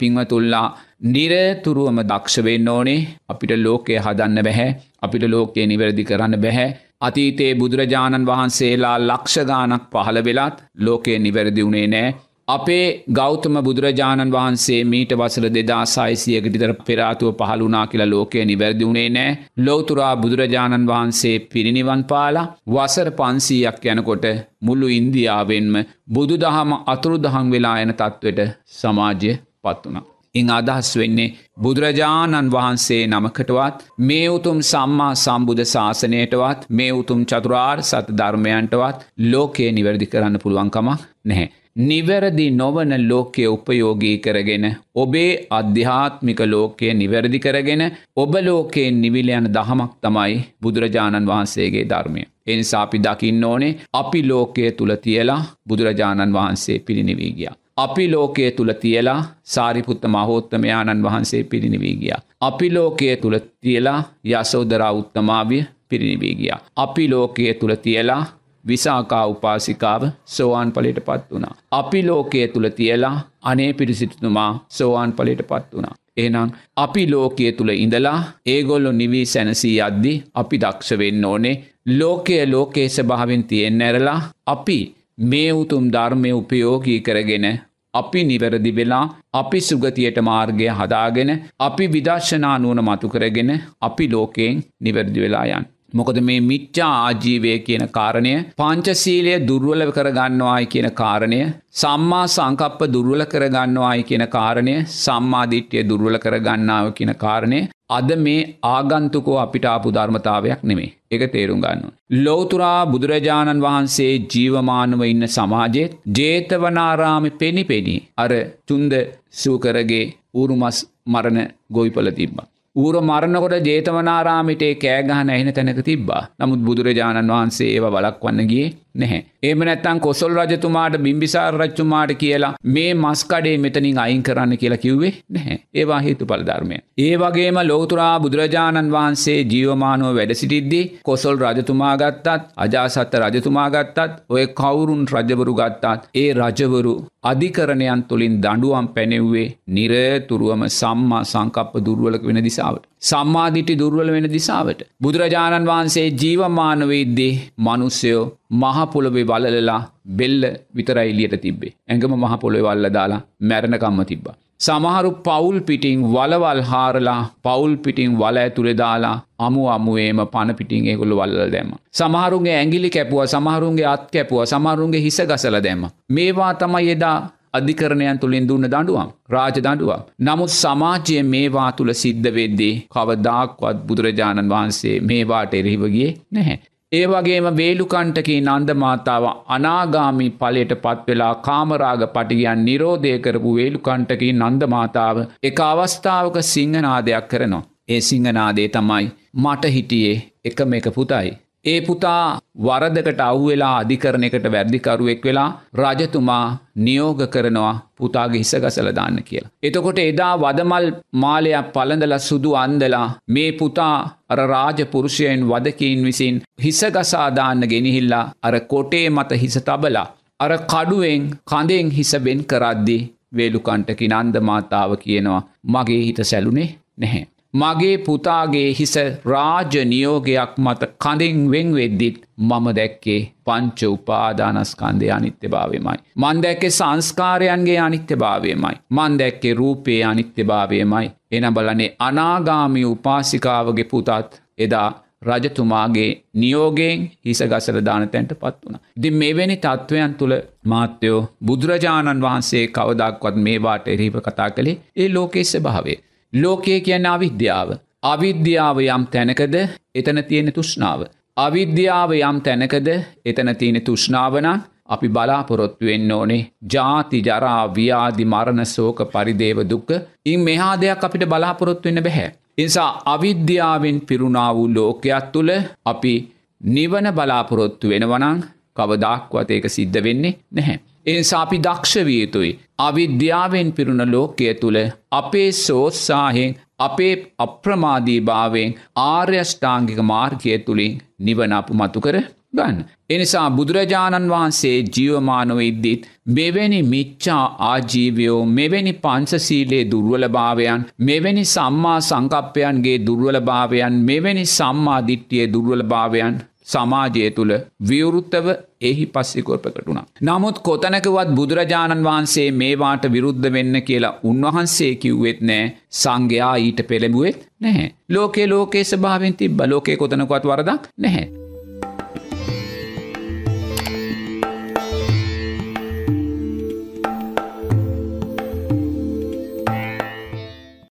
පිංවතුල්ලා නිරතුරුවම දක්ෂවෙන්න ඕනේ. අපිට ලෝකය හදන්න බැහැ. අපිට ලෝකයේ නිවැරදි කරන්න බැහැ. අතීතයේ බුදුරජාණන් වහන්සේලා ලක්ෂගානක් පහළ වෙලත් ලෝකයේ නිවැරදි වුණේ නෑ. අපේ ගෞතම බුදුරජාණන් වහන්සේ මීට වසල දෙදා සයිසියකටිතර පෙරාතුව පහළුනා කියලා ලෝකය නිවැරදි වුණේ නෑ. ලෝතුරා බුදුරජාණන් වහන්සේ පිරිනිවන් පාලා වසර පන්සීයක් යනකොට මුල්ලු ඉන්දියාවෙන්ම බුදු දහම අතුරු දහං වෙලා එන තත්වට සමාජය පත් වනා. ඉං අදහස් වෙන්නේ බුදුරජාණන් වහන්සේ නමකටවත් මේ උතුම් සම්මා සම්බුධ ශාසනයටවත් මේ උතුම් චතුරාර් සත ධර්මයන්ටවත් ලෝකයේ නිවැරදි කරන්න පුළුවන්කමක් නැහැ. නිවැරදි නොවන ලෝකය උපයෝගී කරගෙන ඔබේ අධ්‍යාත්මික ලෝකය නිවැරදි කරගෙන ඔබ ලෝකයෙන් නිවිලයන දහමක් තමයි බුදුරජාණන් වහන්සේගේ ධර්මය. එනිසා අපි දකින්න ඕනේ අපි ලෝකය තුළ තියලා බුදුරජාණන් වහන්සේ පිරිනිවී ගියා. අපි ලෝකයේ තුළ තියලා සාරිපුත්ත මහෝත්තමයාණන් වහන්සේ පිරිනිවී ගිය. අපි ලෝකයේ තුළ තියලා යසෝදරා උත්තමාවිය පිරිනිවී ගිය. අපි ලෝකයේ තුළ තියලා විසාකා උපාසිකාව සෝවාන් පලට පත් වුණා. අපි ලෝකයේ තුළ තියලා අනේ පිරිසිටතුමා සෝවාන් පලට පත් වුණා. එනම් අපි ලෝකයේ තුළ ඉඳලා ඒගොල්ලො නිවී සැනසී අද්දි අපි දක්ෂ වෙන්න ඕනේ ලෝකය ලෝකයේ ස්භාවෙන් තියෙන් ඇරලා අපි මේ උතුම් ධර්මය උපයෝගී කරගෙන අපි නිවැරදි වෙලා අපි සුගතියට මාර්ගය හදාගෙන අපි විදර්ශනා නුවන මතු කරගෙන අපි ලෝකයෙන් නිවැරදි වෙලා යන්. මොකද මේ මිච්චා ආජීවය කියන කාරණය පංචසීලය දුර්වල කරගන්නවායි කියන කාරණය සම්මා සංකප්ප දුර්වල කරගන්නවායි කියන කාරණය සම්මාධිට්්‍යය දුර්වල කරගන්නාව කියන කාරණය අද මේ ආගන්තුකෝ අපිට ආපු ධර්මතාවයක් නෙමේ එක තේරුම් ගන්න. ලෝතුරා බුදුරජාණන් වහන්සේ ජීවමානව ඉන්න සමාජෙත් ජේතවනාරාමි පෙනි පෙනී අර චුන්ද සූකරගේ ඌරුමස් මරණ ගොයිපල තිබ්බා. ඌර මරණකොට ජේතවනාරාමිටේ කෑගහන ඇහෙන තැනක තිබ්බා නමුත් බුදුරජාණන් වහන්සේ ඒව බලක් වන්න ගිය නැහැ. ඒම නැත්තං කොසොල් රජතුමාට බිම්බිසාර රච්චුමාට කියලා මේ මස්කඩේ මෙතනින් අයින් කරන්න කියලා කිව්වේ නැහැ. ඒවා හේතු පලධර්මය. ඒ වගේම ලෝතුරා බුදුරජාණන් වහන්සේ ජීවමානුව වැඩසිටිද්දී කොසොල් රජතුමා ගත්තත් අජාසත්ත රජතුමා ගත්තත් ඔය කවුරුන් රජවරු ගත්තාත් ඒ රජවරු අධිකරණයන් තුළින් දඩුවම් පැනෙව්වේ නිරතුරුවම සම්මා සංකප්ප දුර්වලක වෙන දිසාවට. සම්මාධිටි දුර්වල වෙන දිසාවට. බුදුරජාණන් වහන්සේ ජීවමානවේද්දේ මනුස්සයෝ මහපොළොවේ වලලලා බෙල්ල විතරයිලියට තිබේ. ඇඟම මහපොළොව වල්ල දාලා මැරණකම්ම තිබ්බා. සමහරු පවුල් පිටිං වලවල් හාරලා පවුල් පිටිං වල ඇතුළෙ දාලා අමු අමුවේම පණ පිටිං ඒගොල්ල වල්ල දැම. සමහරුන්ගේ ඇගිලි කැපුව සමහරුන්ගේ අත් කැපුව සමහරුන්ගේ හිස ගසල දැම. මේවා තමයි එදා අධිකරණයන් තුළින් දුන්න දඩුවම් රාජ දඩුවම්. නමුත් සමාජය මේවා තුළ සිද්ධ වෙද්දී කවදාක්වත් බුදුරජාණන් වහන්සේ මේවාට එරහිවගේ නැහැ. ඒ වගේම වේලුකන්ටකී නන්දමාතාව අනාගාමි පලට පත්වෙලා කාමරාග පටිගයන් නිරෝධය කරපු වේලුකන්ටකී නන්දමාතාව එක අවස්ථාවක සිංහනාදයක් කරනවා. ඒ සිංහනාදේ තමයි මට හිටියේ එකම එක පුතයි. ඒ පුතා වරදකට අව්වෙලා අධිකරණයකට වැරදිකරුවෙක් වෙලා රජතුමා නියෝග කරනවා පුතාගේ හිසගසල දාන්න කියලා. එතකොට එදා වදමල් මාලයක් පළඳල සුදු අන්දලා මේ පුතා අර රාජපුරුෂයෙන් වදකීන් විසින් හිසගසාදාන්න ගෙනහිල්ලා අර කොටේ මත හිස තබලා. අර කඩුවෙන් කඳෙන් හිසබෙන් කරද්දි වේලුකන්ටකි නන්ද මාතාව කියනවා මගේ හිත සැලුනේ නැහැ. මගේ පුතාගේ හිස රාජ නියෝගයක් මත කඳින් වෙන් වෙද්දිත් මම දැක්කේ පංච උපාදානස්කන්දය අනිත්‍ය භාවමයි. මන් දැක්කේ සංස්කාරයන්ගේ අනිත්‍ය භාවයමයි. මන් දැක්කේ රූපයේ අනිත්‍ය භාවයමයි. එන බලනේ අනාගාමි උපාසිකාවගේ පුතත් එදා රජතුමාගේ නියෝගයෙන් හිස ගසල දානතැන්ට පත් වුණ. දි මෙවැනි තත්ත්වයන් තුළ මාත්‍යයෝ බුදුරජාණන් වහන්සේ කවදක්වත් මේවාට එරීප කතා කළේ ඒ ලෝකෙස්ස භාවේ. ලෝකය කියන්න අවිද්‍යාව. අවිද්‍යාව යම් තැනකද එතන තියෙන තුෂ්නාව. අවිද්‍යාව යම් තැනකද එතන තියෙන තුෂ්නාවනන් අපි බලාපොරොත්තු වෙන්න ඕනේ ජාති ජරා ව්‍යාදි මරණ සෝක පරිදේව දුක්ක ඉන් මෙහා දෙයක් අපිට බලාපොරොත්තු වෙන්න බැහැ. නිසා අවිද්‍යාවෙන් පිරුණා වූ ලෝකයක් තුළ අපි නිවන බලාපොරොත්තු වෙනවනං කවදක්වත් ඒක සිද්ධ වෙන්නේ නැහැ. එනිසා අපි දක්ෂවිය යුතුයි. අවිද්‍යාවෙන් පිරුණ ලෝකය තුළ අපේ සෝත්සාහෙන් අපේ අප්‍රමාදී භාවෙන් ආර්යෂ්ඨාංගික මාර්ගය තුළින් නිවන අප මතු කර ගන්න. එනිසා බුදුරජාණන් වහන්සේ ජීවමානව ඉද්දිත් මෙවැනි මිච්චා ආජීවයෝ මෙවැනි පංසසීලේ දුර්වලභාවයන් මෙවැනි සම්මා සංකප්පයන්ගේ දුර්වලභාවයන් මෙවැනි සම්මාධිට්ටියේ දුර්වලභාවයන් සමාජය තුළ විවෘත්තව එහි පස්සිකොල්පකටුණා. නමුත් කොතනකවත් බුදුරජාණන් වහන්සේ මේවාට විරුද්ධ වෙන්න කියලා උන්වහන්සේ කිව්වෙත් නෑ සංඝයා ඊට පෙළඹුවෙත් නැහැ. ලෝකේ ලෝකේ ස්භාවෙන් තිබ ලෝකේ කොතනකොත් වරදක් නැහැ.